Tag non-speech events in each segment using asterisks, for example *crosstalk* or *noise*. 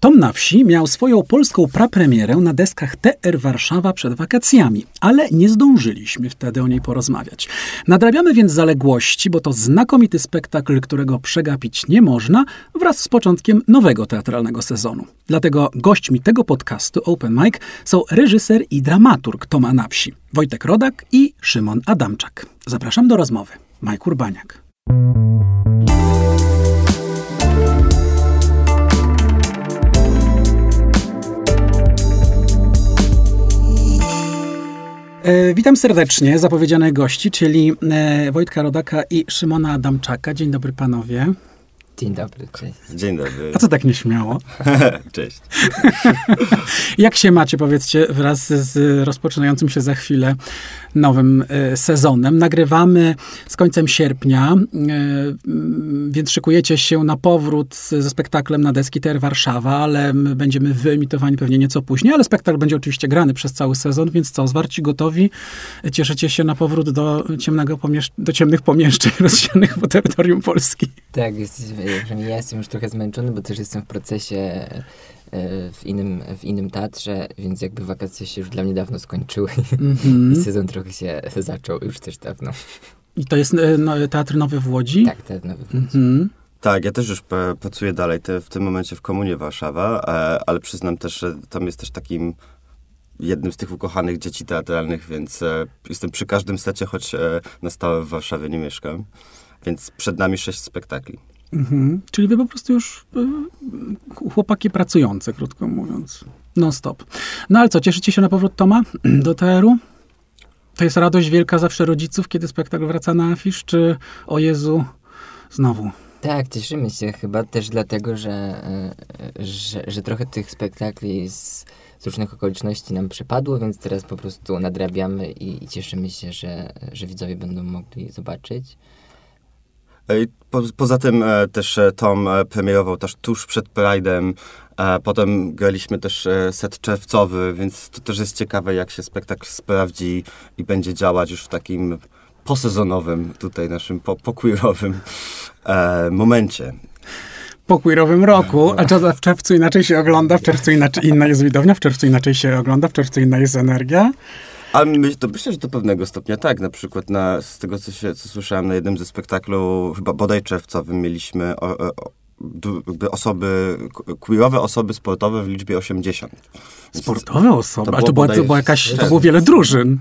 Tom na wsi miał swoją polską prapremierę na deskach TR Warszawa przed wakacjami, ale nie zdążyliśmy wtedy o niej porozmawiać. Nadrabiamy więc zaległości, bo to znakomity spektakl, którego przegapić nie można, wraz z początkiem nowego teatralnego sezonu. Dlatego gośćmi tego podcastu Open Mic są reżyser i dramaturg Toma na wsi, Wojtek Rodak i Szymon Adamczak. Zapraszam do rozmowy. Mike Urbaniak. E, witam serdecznie zapowiedzianych gości, czyli e, Wojtka Rodaka i Szymona Adamczaka. Dzień dobry panowie. Dzień dobry, cześć. Dzień dobry. A co tak nieśmiało? *laughs* cześć. *laughs* Jak się macie, powiedzcie, wraz z rozpoczynającym się za chwilę nowym e, sezonem. Nagrywamy z końcem sierpnia, e, więc szykujecie się na powrót ze spektaklem na deski TR Warszawa, ale będziemy wyemitowani pewnie nieco później, ale spektakl będzie oczywiście grany przez cały sezon, więc co, zwarci gotowi? Cieszycie się na powrót do, ciemnego pomiesz- do ciemnych pomieszczeń *laughs* rozsianych po terytorium Polski? Tak, jesteśmy, ja jestem już trochę zmęczony, bo też jestem w procesie w innym, w innym teatrze, więc jakby wakacje się już dla mnie dawno skończyły mm-hmm. *laughs* i sezon trochę się zaczął już też dawno. I to jest e, no, Teatr Nowy w Łodzi? Tak, Teatr Nowy w Łodzi. Mm-hmm. Tak, ja też już pracuję dalej te, w tym momencie w Komunie Warszawa, e, ale przyznam też, że tam jest też takim jednym z tych ukochanych dzieci teatralnych, więc jestem przy każdym secie, choć na stałe w Warszawie nie mieszkam. Więc przed nami sześć spektakli. Mhm. Czyli wy po prostu już y, chłopaki pracujące, krótko mówiąc. Non stop. No ale co, cieszycie się na powrót Toma *clears throat* do TR-u? To jest radość wielka zawsze rodziców, kiedy spektakl wraca na afisz, czy o Jezu, znowu? Tak, cieszymy się chyba też dlatego, że, y, że, że trochę tych spektakli z, z, różnych okoliczności nam przypadło, więc teraz po prostu nadrabiamy i, i cieszymy się, że, że widzowie będą mogli zobaczyć. Po, poza tym e, też e, Tom e, premierował też tuż przed Pride'em. Potem graliśmy też set czerwcowy, więc to też jest ciekawe, jak się spektakl sprawdzi i będzie działać już w takim posezonowym, tutaj naszym po, pokójowym e, momencie. Pokójowym roku, a co w czerwcu inaczej się ogląda, w czerwcu inaczej, inna jest widownia, w czerwcu inaczej się ogląda, w czerwcu inna jest energia. Ale my, to myślę, że do pewnego stopnia tak. Na przykład na, z tego, co, się, co słyszałem na jednym ze spektaklu, chyba bodaj czerwcowym, mieliśmy o, o, osoby, queerowe osoby sportowe w liczbie 80. Sportowe osoby? Ale to, była, to, była jakaś, to było wiele drużyn.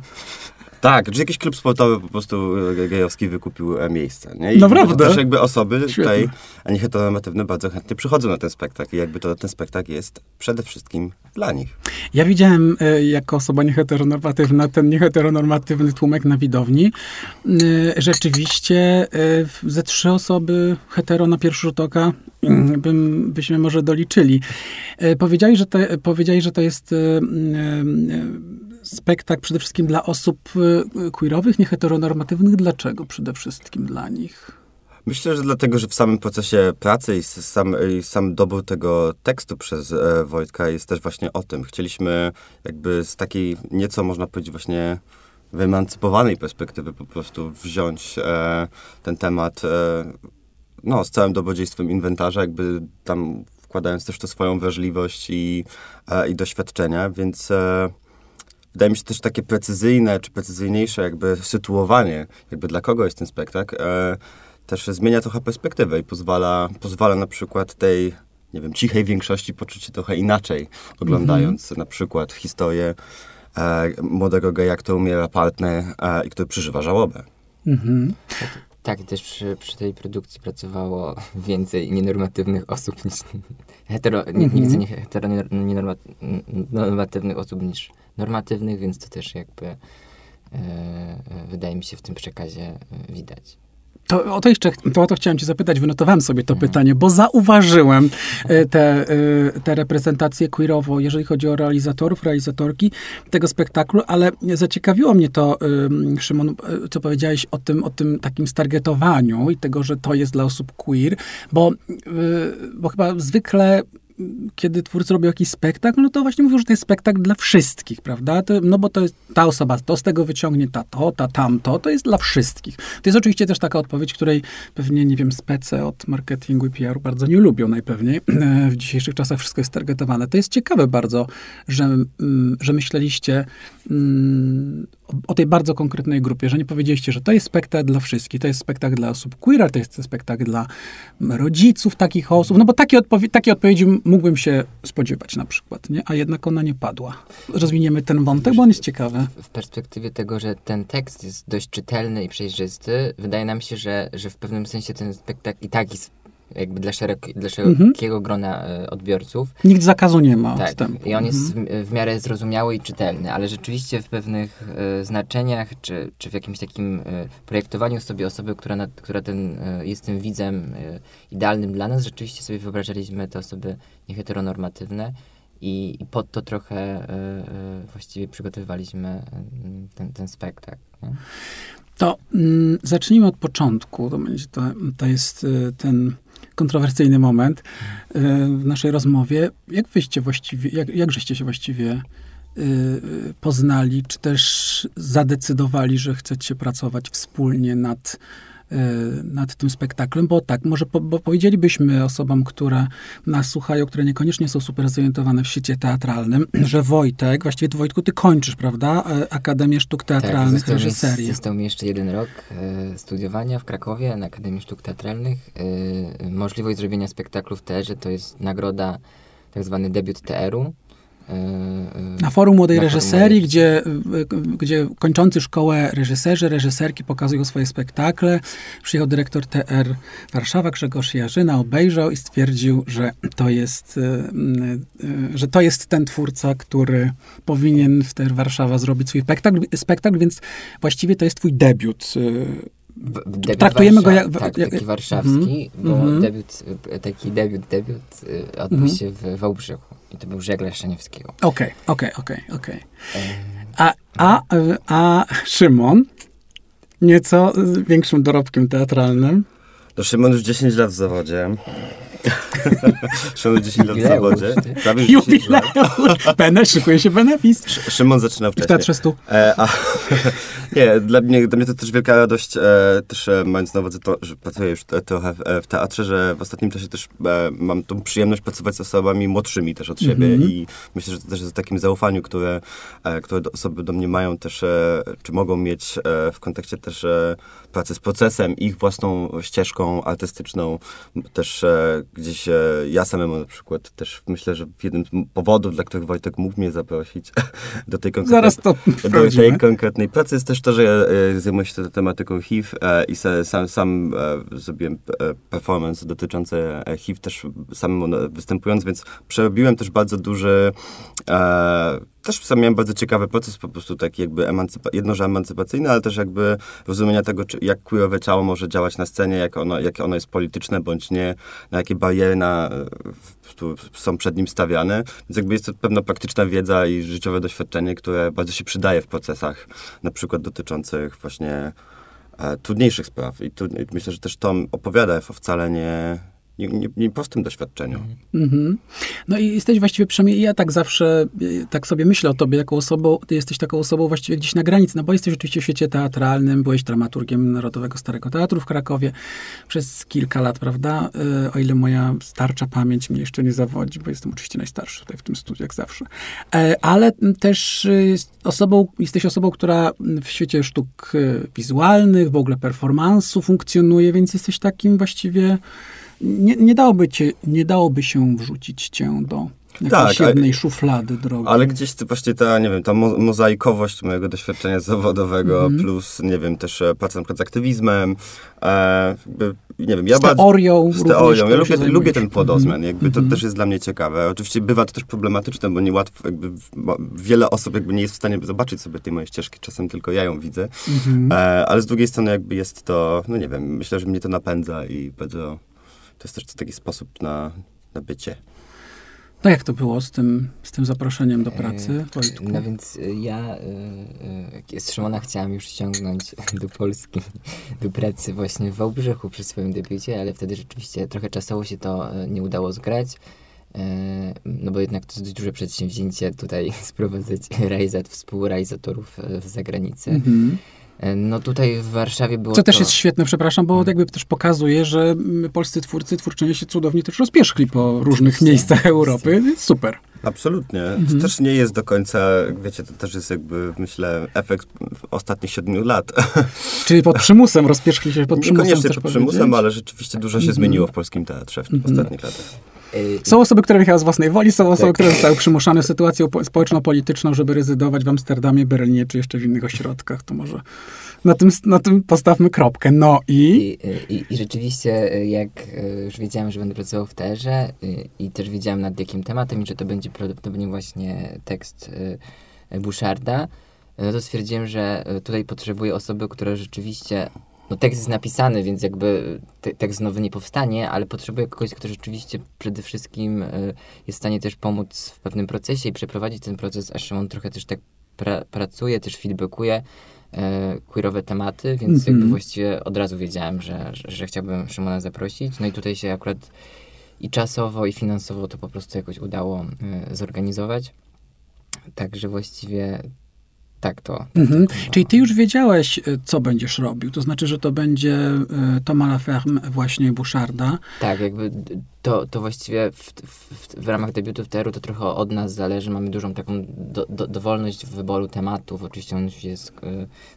Tak, że jakiś klub sportowy po prostu e, gejowski wykupił e, miejsce. Nie? I Naprawdę? też jakby osoby Świetnie. tutaj, a nie heteronormatywne, bardzo chętnie przychodzą na ten spektakl i jakby to ten spektakl jest przede wszystkim dla nich. Ja widziałem e, jako osoba nieheteronormatywna ten nieheteronormatywny tłumek na widowni. Rzeczywiście ze trzy osoby hetero na pierwszy rzut oka mm, bym, byśmy może doliczyli. Powiedziałeś, że to, powiedziałeś, że to jest spektakl przede wszystkim dla osób y, queerowych, nieheteronormatywnych. Dlaczego przede wszystkim dla nich? Myślę, że dlatego, że w samym procesie pracy i sam, i sam dobór tego tekstu przez e, Wojtka jest też właśnie o tym. Chcieliśmy jakby z takiej nieco, można powiedzieć, właśnie wyemancypowanej perspektywy po prostu wziąć e, ten temat e, no, z całym dobrodziejstwem inwentarza, jakby tam wkładając też to swoją wrażliwość i, e, i doświadczenia, więc e, wydaje mi się też takie precyzyjne, czy precyzyjniejsze jakby sytuowanie, jakby dla kogo jest ten spektakl, e, też zmienia trochę perspektywę i pozwala, pozwala na przykład tej, nie wiem, cichej większości poczuć się trochę inaczej, oglądając mm -hmm. na przykład historię e, młodego geja, który umiera partner e, i który przeżywa żałobę. -hmm. Tak, też przy, przy, tej produkcji pracowało *laughs* więcej nienormatywnych osób niż hetero, nie, mm -hmm. więcej nie, hetero, nienormatywnych osób niż normatywnych, więc to też jakby e, e, wydaje mi się w tym przekazie e, widać. To o to jeszcze to, o to chciałem cię zapytać, wynotowałem sobie to pytanie, bo zauważyłem tę te, reprezentację queerową, jeżeli chodzi o realizatorów, realizatorki tego spektaklu, ale zaciekawiło mnie to, Szymon, co powiedziałeś o tym, o tym takim stargetowaniu i tego, że to jest dla osób queer, bo, bo chyba zwykle kiedy twórcy robią jakiś spektakl, no to właśnie mówią, że to jest spektakl dla wszystkich, prawda? To, no bo to jest, ta osoba to z tego wyciągnie, ta to, ta tamto, to jest dla wszystkich. To jest oczywiście też taka odpowiedź, której pewnie, nie wiem, spece od marketingu i PR-u bardzo nie lubią najpewniej. *clears throat* W dzisiejszych czasach wszystko jest targetowane. To jest ciekawe bardzo, że, mm, że myśleliście mm, o tej bardzo konkretnej grupie, że nie powiedzieliście, że to jest spektakl dla wszystkich, to jest spektakl dla osób queer, to jest spektakl dla rodziców takich osób, no bo takie, odpowie takie odpowiedzi mógłbym się spodziewać na przykład, nie? a jednak ona nie padła. Rozwiniemy ten wątek, bo on jest ciekawy. W perspektywie tego, że ten tekst jest dość czytelny i przejrzysty, wydaje nam się, że, że w pewnym sensie ten spektakl i tak jest jakby dla, szereg, dla szerokiego mhm. grona e, odbiorców. Nikt zakazu nie ma. Tak, wstępu. i on jest mhm. w, miarę zrozumiały i czytelny, ale rzeczywiście w pewnych e, znaczeniach, czy, czy w jakimś takim e, projektowaniu sobie osoby, która, na, która ten, e, jest tym widzem idealnym dla nas, rzeczywiście sobie wyobrażaliśmy te osoby nieheteronormatywne i, i pod to trochę właściwie przygotowywaliśmy ten, ten spektakl. Nie? To mm, zacznijmy od początku. To, będzie, to, to jest ten kontrowersyjny moment e, w naszej rozmowie. Jak wyście właściwie, jak, jak żeście się właściwie e, poznali, czy też zadecydowali, że chcecie pracować wspólnie nad nad tym spektaklem, bo tak, może po, bo powiedzielibyśmy osobom, które nas słuchają, które niekoniecznie są super zorientowane w świecie teatralnym, *clears throat* że Wojtek, właściwie Wojtku, ty kończysz, prawda, e, Akademię Sztuk tak, Teatralnych, tak, reżyserii. Został mi jeszcze jeden rok e, studiowania w Krakowie na Akademii Sztuk Teatralnych. E, możliwość zrobienia spektaklu w teatrze to jest nagroda, tak zwany debiut TR-u, na forum młodej na reżyserii, forum gdzie, gdzie kończący szkołę reżyserzy, reżyserki pokazują swoje spektakle. Przyjechał dyrektor TR Warszawa, Grzegorz Jarzyna, obejrzał i stwierdził, że to jest, że to jest ten twórca, który powinien w TR Warszawa zrobić swój spektakl, spektakl więc właściwie to jest twój debiut debiut Traktujemy go jak... Tak, jak, taki warszawski, mm, bo mm. debiut, taki debiut, debiut odbył mm. się w Wałbrzychu. I to był żeglarz Szaniewskiego. Okej, okej, okej, okej. A, a, a Szymon, nieco z większym dorobkiem teatralnym. To Szymon już 10 lat w zawodzie. *laughs* Szymon 10 lat w zawodzie. Prawie 10 lat. *laughs* Bene, szykuje się benefis. Szymon zaczynał wcześniej. W Teatrze Stu. E, a, *laughs* nie, dla mnie, dla mnie to też wielka radość, e, też e, mając na uwadze to, że pracuję już trochę w, e, w, teatrze, że w ostatnim czasie też e, mam tą przyjemność pracować z osobami młodszymi też od siebie mm -hmm. i myślę, że to też jest o takim zaufaniu, które, które osoby do mnie mają też, czy mogą mieć w kontekście też pracy z procesem, ich własną ścieżką artystyczną, też gdzieś ja samemu na przykład też myślę, że jednym z powodów, dla których Wojtek mógł mnie zaprosić *laughs* do tej konkretnej, do tej konkretnej pracy jest też to, że ja e, zajmuję się tematyką HIV e, i sam, sam e, zrobiłem performance dotyczący HIV też sam występując, więc przerobiłem też bardzo duży też sam miałem bardzo ciekawy proces, po prostu taki jakby emancypa- jedno, że emancypacyjny, ale też jakby rozumienia tego, czy, jak queerowe ciało może działać na scenie, jak ono, jak ono jest polityczne bądź nie, na jakie bariery na, są przed nim stawiane. Więc jakby jest to pewna praktyczna wiedza i życiowe doświadczenie, które bardzo się przydaje w procesach, na przykład dotyczących właśnie e, trudniejszych spraw. I, tu, myślę, że też to opowiada wcale nie nie, nie, nie prostym doświadczeniu. Mhm. No i jesteś właściwie, przynajmniej ja tak zawsze, tak sobie myślę o tobie jako osobą, ty jesteś taką osobą właściwie gdzieś na granicy, no bo jesteś oczywiście w świecie teatralnym, byłeś dramaturgiem Narodowego Starego Teatru w Krakowie przez kilka lat, prawda? E, o ile moja starcza pamięć mnie jeszcze nie zawodzi, bo jestem oczywiście najstarszy tutaj w tym studiu, jak zawsze. E, ale też e, osobą, jesteś osobą, która w świecie sztuk wizualnych, w ogóle performansu funkcjonuje, więc jesteś takim właściwie nie, nie, dałoby cię, nie dałoby się wrzucić cię do jakiejś tak, jednej a, szuflady drogi. Ale gdzieś to właśnie ta, nie wiem, ta mo mozaikowość mojego doświadczenia zawodowego, mm -hmm. plus, nie wiem, też e, praca z aktywizmem, e, jakby, nie wiem, ja z teorią. Z teorią. Ja lubię, lubię ten płodozmian, mm -hmm. jakby to mm -hmm. też jest dla mnie ciekawe. Oczywiście bywa to też problematyczne, bo niełatwo, jakby wiele osób jakby nie jest w stanie zobaczyć sobie tej mojej ścieżki, czasem tylko ja ją widzę, mhm. e, ale z drugiej strony jakby jest to, no nie wiem, myślę, że mnie to napędza i bardzo to jest też taki sposób na, na bycie. No jak to było z tym, z tym zaproszeniem do pracy, e, Wojtku? No więc e, ja e, z Szymona chciałam już ściągnąć *laughs* do Polski, do pracy właśnie w Wałbrzychu przy swoim debiucie, ale wtedy rzeczywiście trochę czasowo się to nie udało zgrać. E, no bo jednak to jest dość duże przedsięwzięcie tutaj *laughs* sprowadzać realizat, współrealizatorów e, z zagranicy. Mhm. E, No tutaj w Warszawie było Co też to... jest świetne, przepraszam, bo jakby też pokazuje, że polscy twórcy, twórczynie się cudownie też rozpierzchli po różnych miejscach. Europy. Super. Absolutnie. Mhm. To też nie jest do końca, wiecie, to też jest jakby, myślę, efekt ostatnich siedmiu lat. *laughs* Czyli pod przymusem rozpierzchli się pod przymusem. Niekoniecznie pod przymusem, powiedzieć? ale rzeczywiście dużo się Mhm. zmieniło w polskim teatrze w ostatnich latach. Są osoby, które wyjechały z własnej woli, są osoby, Tak. które zostały przymuszane sytuacją po- społeczno-polityczną, żeby rezydować w Amsterdamie, Berlinie czy jeszcze w innych ośrodkach. To może na tym, na tym postawmy kropkę. No i... I, i, I rzeczywiście, y, jak y, już wiedziałem, że będę pracował w terze y, i też wiedziałem nad jakim tematem i że to będzie prawdopodobnie właśnie tekst y, Boucharda, no to stwierdziłem, że y, tutaj potrzebuję osoby, która rzeczywiście no tekst jest napisany, więc jakby te, tekst nowy nie powstanie, ale potrzebuję kogoś, kto rzeczywiście przede wszystkim y, jest w stanie też pomóc w pewnym procesie i przeprowadzić ten proces, a Szymon trochę też tak pra, pracuje, też feedbackuje e, queerowe tematy, więc Mhm. jakby właściwie od razu wiedziałem, że, że, że chciałbym Szymona zaprosić. No i tutaj się akurat i czasowo, i finansowo to po prostu jakoś udało e, zorganizować. Także właściwie tak to. Tak Mhm. to Czyli ty już wiedziałeś, y, co będziesz robił. To znaczy, że to będzie y, Thomas Laferme właśnie Boucharda. Tak, jakby to, to właściwie w, w, w ramach debiutu w TR-u to trochę od nas zależy. Mamy dużą taką do, do, dowolność w wyboru tematów. Oczywiście on musi y,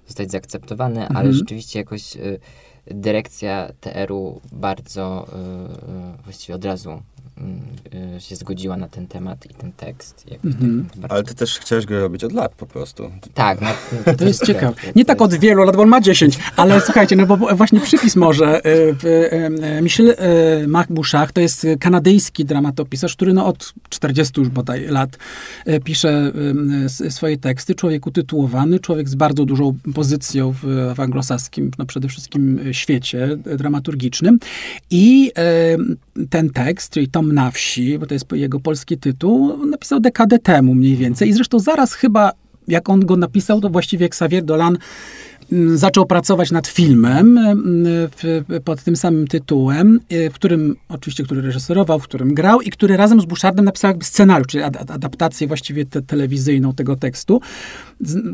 zostać zaakceptowany, ale Mhm. rzeczywiście jakoś dyrekcja TR-u bardzo y, właściwie od razu się zgodziła na ten temat i ten tekst. Mhm. tak Ale ty też chciałeś go robić od lat po prostu. Tak, no, To jest ciekawe. tak, Nie to tak jest- od wielu lat, bo on ma 10, ale słuchajcie, no bo właśnie przypis może. y, y, y, Michel y, Marc Bouchard to jest kanadyjski dramatopisarz, który no od 40 już bodaj lat y, pisze y, swoje teksty. Człowiek utytułowany, człowiek z bardzo dużą pozycją w, w anglosaskim, no przede wszystkim y, świecie y, dramaturgicznym. I y, ten tekst, czyli Tom na wsi, bo to jest jego polski tytuł, napisał dekadę temu mniej więcej. I zresztą zaraz chyba jak on go napisał, to właściwie Xavier Dolan zaczął pracować nad filmem mm, w, pod tym samym tytułem, y, w którym, oczywiście, który reżyserował, w którym grał i który razem z Bouchardem napisał jakby scenariusz, czyli ad, ad- adaptację właściwie te, telewizyjną tego tekstu.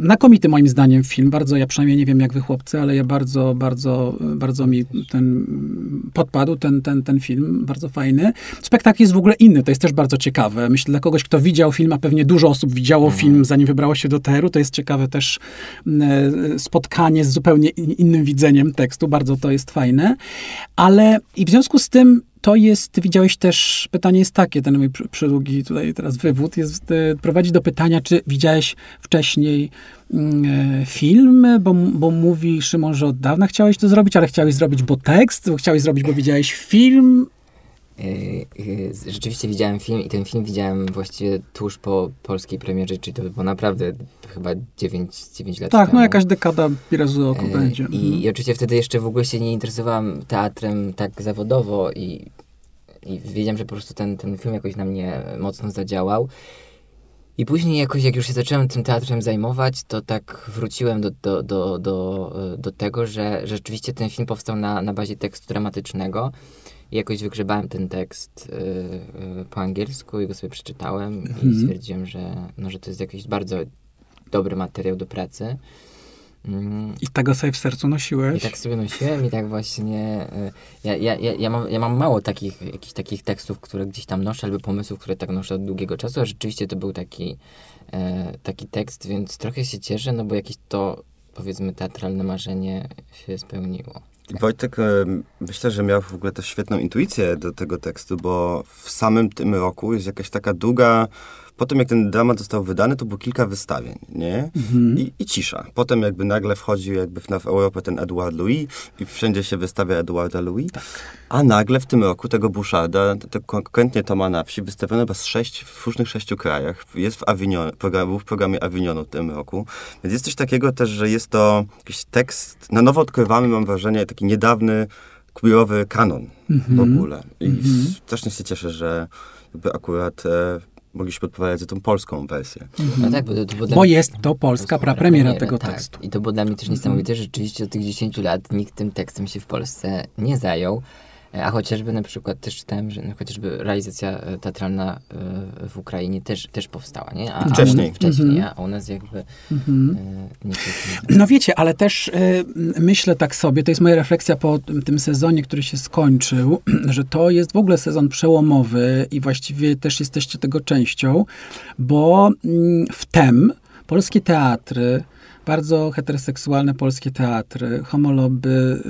Znakomity moim zdaniem film, bardzo, ja przynajmniej nie wiem jak wy chłopcy, ale ja bardzo, bardzo, bardzo mi ten podpadł, ten, ten, ten film, bardzo fajny. Spektakl jest w ogóle inny, to jest też bardzo ciekawe. Myślę, dla kogoś, kto widział film, a pewnie dużo osób widziało film, zanim wybrało się do teru, to jest ciekawe też mm, spotkanie z zupełnie in- innym widzeniem tekstu, bardzo to jest fajne. Ale i w związku z tym to jest, widziałeś też, pytanie jest takie, ten mój przy- przydługi tutaj teraz wywód, jest, e, prowadzi do pytania, czy widziałeś wcześniej mm, e, film, bo, bo mówi Szymon, że od dawna chciałeś to zrobić, ale chciałeś zrobić, bo tekst, bo chciałeś zrobić, bo widziałeś film. Y, y, Rzeczywiście widziałem film i ten film widziałem właściwie tuż po polskiej premierze, czyli to było naprawdę chyba 9, 9 lat Tak, temu. no jakaś dekada birazu oko E, będzie. I, Mhm. I oczywiście wtedy jeszcze w ogóle się nie interesowałam teatrem tak zawodowo i, i wiedziałem, że po prostu ten, ten film jakoś na mnie mocno zadziałał. I później jakoś, jak już się zacząłem tym teatrem zajmować, to tak wróciłem do, do, do, do, do tego, że, że rzeczywiście ten film powstał na, na bazie tekstu dramatycznego. I jakoś wygrzebałem ten tekst y, y, po angielsku i go sobie przeczytałem Mhm. i stwierdziłem, że, no, że to jest jakiś bardzo dobry materiał do pracy. Mm, I tego sobie w sercu i nosiłeś. tak sobie nosiłem i tak właśnie. y, Ja, ja, ja, ja, mam, ja mam mało takich, jakichś takich tekstów, które gdzieś tam noszę, albo pomysłów, które tak noszę od długiego czasu, a rzeczywiście to był taki, e, taki tekst, więc trochę się cieszę, no bo jakieś to powiedzmy teatralne marzenie się spełniło. Wojtek, myślę, że miał w ogóle też świetną intuicję do tego tekstu, bo w samym tym roku jest jakaś taka długa... Po tym, jak ten dramat został wydany, to było kilka wystawień, nie? Mhm. I, I cisza. Potem jakby nagle wchodził jakby w, w Europę ten Edouard Louis i wszędzie się wystawia Edouarda Louis. A nagle w tym roku tego Boucharda, to konkretnie Toma na wsi, wystawiono chyba sześć, w różnych sześciu krajach. Jest w Avignon, program, był w programie Avignonu w tym roku. Więc jest coś takiego też, że jest to jakiś tekst, na nowo odkrywamy, mam wrażenie, taki niedawny queerowy kanon w ogóle. I strasznie się cieszę, że jakby akurat e, mogliśmy podpowiadać za tą polską wersję. No tak, bo, Bo mnie- jest to polska prapremiera tego tak. tekstu. I to było dla mnie też niesamowite, że rzeczywiście od tych 10 lat nikt tym tekstem się w Polsce nie zajął. E, A chociażby na przykład też czytałem, że no, chociażby realizacja e, teatralna e, w Ukrainie też, też powstała, nie? A, Wcześniej. A wcześniej, Mhm. a u nas jakby Mhm. e, niestety... No wiecie, ale też myślę tak sobie, to jest moja refleksja po tym, tym sezonie, który się skończył, *clears throat* że to jest w ogóle sezon przełomowy i właściwie też jesteście tego częścią, bo mm, wtem polskie teatry, bardzo heteroseksualne polskie teatry, homoloby,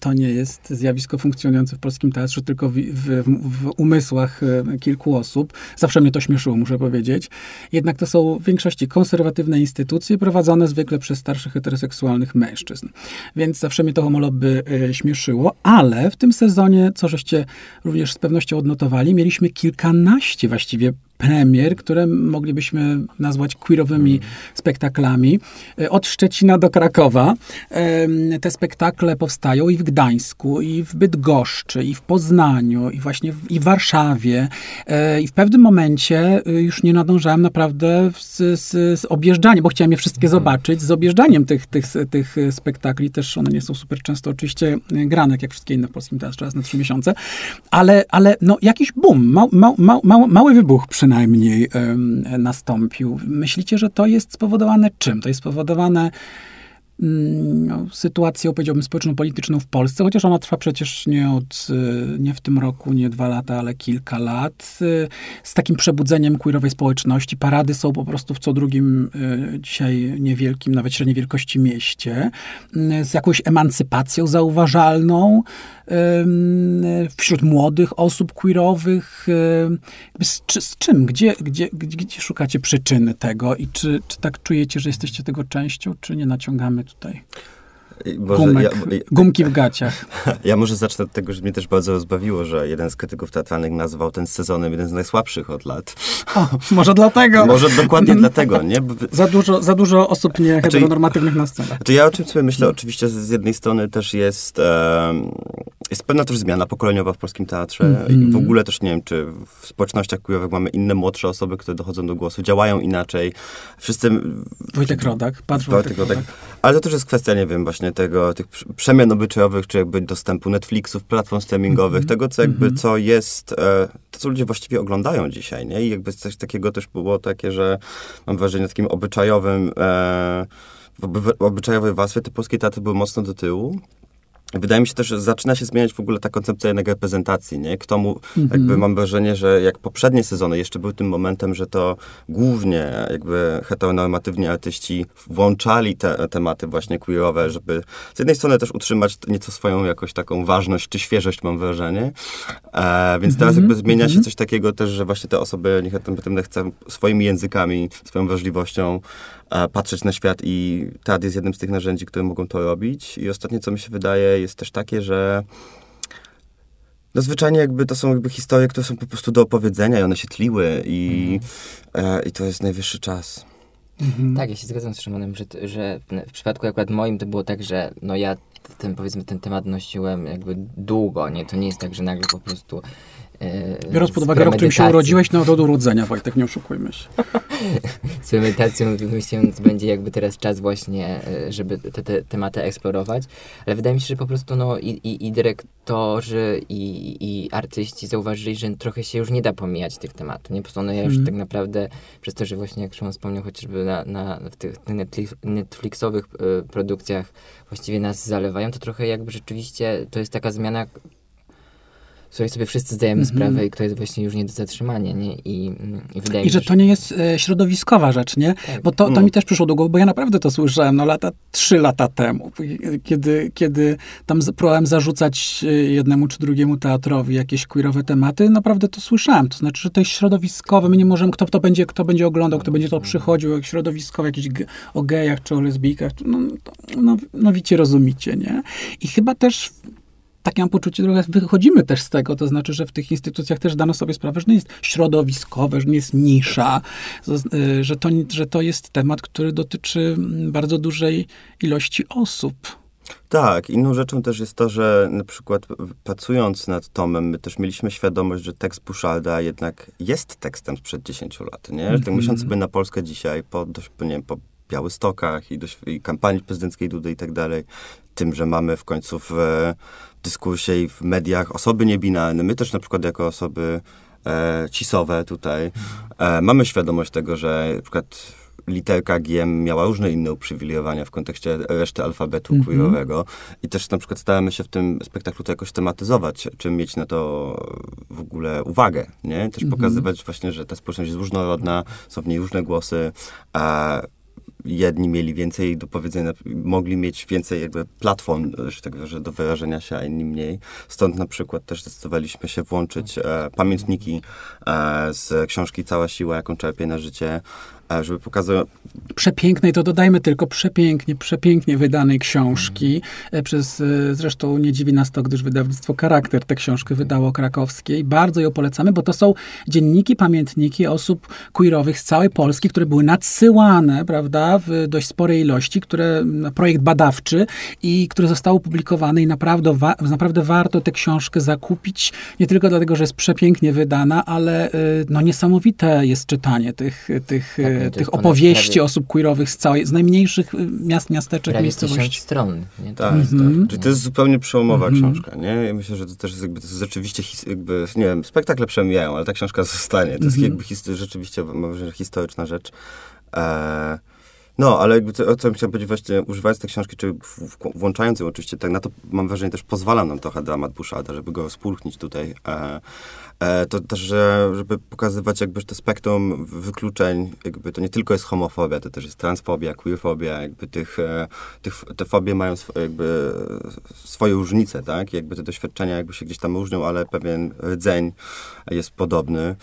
to nie jest zjawisko funkcjonujące w polskim teatrze, tylko w, w, w umysłach y, kilku osób. Zawsze mnie to śmieszyło, muszę powiedzieć. Jednak to są w większości konserwatywne instytucje prowadzone zwykle przez starszych heteroseksualnych mężczyzn. Więc zawsze mnie to homoloby y, śmieszyło, ale w tym sezonie, co żeście również z pewnością odnotowali, mieliśmy kilkanaście właściwie premier, które moglibyśmy nazwać queerowymi spektaklami. E, Od Szczecina do Krakowa em, te spektakle powstają i w Gdańsku, i w Bydgoszczy, i w Poznaniu, i właśnie w, i w Warszawie. E, I w pewnym momencie już nie nadążałem naprawdę z, z, z objeżdżaniem, bo chciałem je wszystkie zobaczyć, z objeżdżaniem tych, tych, tych spektakli. Też one nie są super często oczywiście grane, jak wszystkie inne w polskim teatrze, raz na trzy miesiące. Ale, ale no, jakiś boom, ma, ma, ma, mały wybuch przynajmniej em, nastąpił. Myślicie, że to jest spowodowane czym? To jest spowodowane no, sytuacją, powiedziałbym, społeczno-polityczną w Polsce, chociaż ona trwa przecież nie od, y, nie w tym roku, nie dwa lata, ale kilka lat, y, z takim przebudzeniem queerowej społeczności. Parady są po prostu w co drugim y, dzisiaj niewielkim, nawet średniej wielkości mieście, z jakąś emancypacją zauważalną wśród młodych osób queerowych. Z, z czym? Gdzie, gdzie, gdzie, gdzie szukacie przyczyny tego i czy, czy tak czujecie, że jesteście tego częścią, czy nie naciągamy tutaj Gumek, ja, gumki w gaciach? *laughs* ja może zacznę od tego, że mnie też bardzo rozbawiło, że jeden z krytyków teatralnych nazwał ten sezonem jeden z najsłabszych od lat. O, może dlatego. Może dokładnie dlatego, nie? Za dużo, za dużo osób nie heteronormatywnych na scenie. Znaczy ja o czym sobie myślę, oczywiście z z jednej strony też jest, jest pewna też zmiana pokoleniowa w polskim teatrze Mhm. i w ogóle też nie wiem, czy w społecznościach queerowych mamy inne młodsze osoby, które dochodzą do głosu, działają inaczej. Wszyscy... Wojtek Rodak, patrz Wojtek Wojtek. Rodak. Ale to też jest kwestia, nie wiem, właśnie tego, tych przemian obyczajowych, czy jakby dostępu Netflixów, platform streamingowych, Mhm. tego, co jakby, Mhm. co jest, e, to, co ludzie właściwie oglądają dzisiaj, nie? I jakby coś takiego też było takie, że mam wrażenie, takim obyczajowym, e, w oby- obyczajowej warstwie te polskie teatry były mocno do tyłu. Wydaje mi się też, że zaczyna się zmieniać w ogóle ta koncepcja jednak reprezentacji, nie? Kto mu, Mhm. jakby mam wrażenie, że jak poprzednie sezony jeszcze były tym momentem, że to głównie jakby heteronormatywni artyści włączali te tematy właśnie queerowe, żeby z jednej strony też utrzymać nieco swoją jakoś taką ważność czy świeżość, mam wrażenie. E, więc teraz Mhm, jakby zmienia się mhm. coś takiego też, że właśnie te osoby nieheteronormatywne chcą swoimi językami, swoją wrażliwością e, patrzeć na świat i teatr jest jednym z tych narzędzi, które mogą to robić. I ostatnie, co mi się wydaje, jest też takie, że no zwyczajnie jakby to są jakby historie, które są po prostu do opowiedzenia i one się tliły i, e, i to jest najwyższy czas. Mhm. Tak, ja się zgadzam z Szymonem, że, że w przypadku akurat moim to było tak, że no ja ten, powiedzmy, ten temat nosiłem jakby długo, nie? To nie jest tak, że nagle po prostu Biorąc pod uwagę rok, którym się urodziłeś, no od urodzenia, Wojtek, nie oszukujmy się. *laughs* z myślałem, że będzie jakby teraz czas właśnie, e, żeby te, te tematy eksplorować, ale wydaje mi się, że po prostu no i, i, i dyrektorzy i, i artyści zauważyli, że trochę się już nie da pomijać tych tematów, nie? Po prostu ja już Mhm. tak naprawdę, przez to, że właśnie jak Szymon wspomniał, chociażby na, na, w tych Netflix, Netflixowych e, produkcjach właściwie nas zalewają, to trochę jakby rzeczywiście to jest taka zmiana, której sobie wszyscy zdajemy Mhm. sprawę i która jest właśnie już nie do zatrzymania, nie? I, mm, i wydaje I mi się, że to nie jest e, środowiskowa rzecz, nie? Tak. Bo to, to Mm. mi też przyszło do głowy, bo ja naprawdę to słyszałem, no lata, trzy lata temu, kiedy, kiedy tam z- próbowałem zarzucać e, jednemu czy drugiemu teatrowi jakieś queerowe tematy, naprawdę to słyszałem. To znaczy, że to jest środowiskowe, my nie możemy, kto to będzie, kto będzie oglądał, kto będzie to przychodził, jak środowiskowe, jakieś o gejach czy o lesbijkach, no, to, no, no wiecie, rozumicie, nie? I chyba też takie mam poczucie, trochę wychodzimy też z tego, to znaczy, że w tych instytucjach też dano sobie sprawę, że nie jest środowiskowe, że nie jest nisza, y, że to, że to jest temat, który dotyczy mm, bardzo dużej ilości osób. Tak, inną rzeczą też jest to, że na przykład pracując nad tomem, my też mieliśmy świadomość, że tekst Buszalda jednak jest tekstem sprzed 10 lat, nie? Że tak Mhm. myśląc sobie na Polskę dzisiaj, po, dość, nie wiem, po Białystokach i, dość, i kampanii prezydenckiej Dudy i tak dalej, tym, że mamy w końcu w, dyskursie i w mediach osoby niebinarne, my też na przykład jako osoby e, cisowe tutaj, e, mamy świadomość tego, że na przykład literka G miała różne inne uprzywilejowania w kontekście reszty alfabetu Mhm. queerowego i też na przykład staramy się w tym spektaklu to jakoś tematyzować, czy mieć na to w ogóle uwagę, nie? Też pokazywać właśnie, że ta społeczność jest różnorodna, są w niej różne głosy, a jedni mieli więcej do powiedzenia, mogli mieć więcej jakby platform, że tak że do wyrażenia się, a inni mniej. Stąd na przykład też zdecydowaliśmy się włączyć e, pamiętniki e, z książki Cała siła, jaką czerpie na życie, e, żeby pokazać, przepięknej, to dodajmy tylko przepięknie, przepięknie wydanej książki. E, Przez, e, zresztą nie dziwi nas to, gdyż wydawnictwo Charakter tę książkę wydało krakowskie i bardzo ją polecamy, bo to są dzienniki, pamiętniki osób queerowych z całej Polski, które były nadsyłane, prawda, w dość sporej ilości, które, na projekt badawczy i które zostały opublikowane i naprawdę, wa- naprawdę warto tę książkę zakupić, nie tylko dlatego, że jest przepięknie wydana, ale e, no niesamowite jest czytanie tych, tych, Tak, no tych opowieści osób queerowych z całej, z najmniejszych y, miast, miasteczek, Prawie miejscowości. stron. Nie? To Tak, jest Mhm. tak. Czyli to jest zupełnie przełomowa Mhm. książka, nie? Ja myślę, że to też jest jakby, to jest rzeczywiście, his, jakby, nie wiem, spektakle przemijają, ale ta książka zostanie. To jest Mhm. jakby his, rzeczywiście, mam wrażenie, że historyczna rzecz. E, no, ale o co chciałem powiedzieć właśnie, używając tej książki, czy włączając ją oczywiście, tak na to mam wrażenie też pozwala nam trochę dramat Buszada, żeby go rozpulchnić tutaj. E, e, to też, że, żeby pokazywać jakby to spektrum wykluczeń, jakby to nie tylko jest homofobia, to też jest transfobia, queerfobia, jakby tych, e, tych te fobie mają sw, jakby swoje różnice, tak? Jakby te doświadczenia jakby się gdzieś tam różnią, ale pewien rdzeń jest podobny.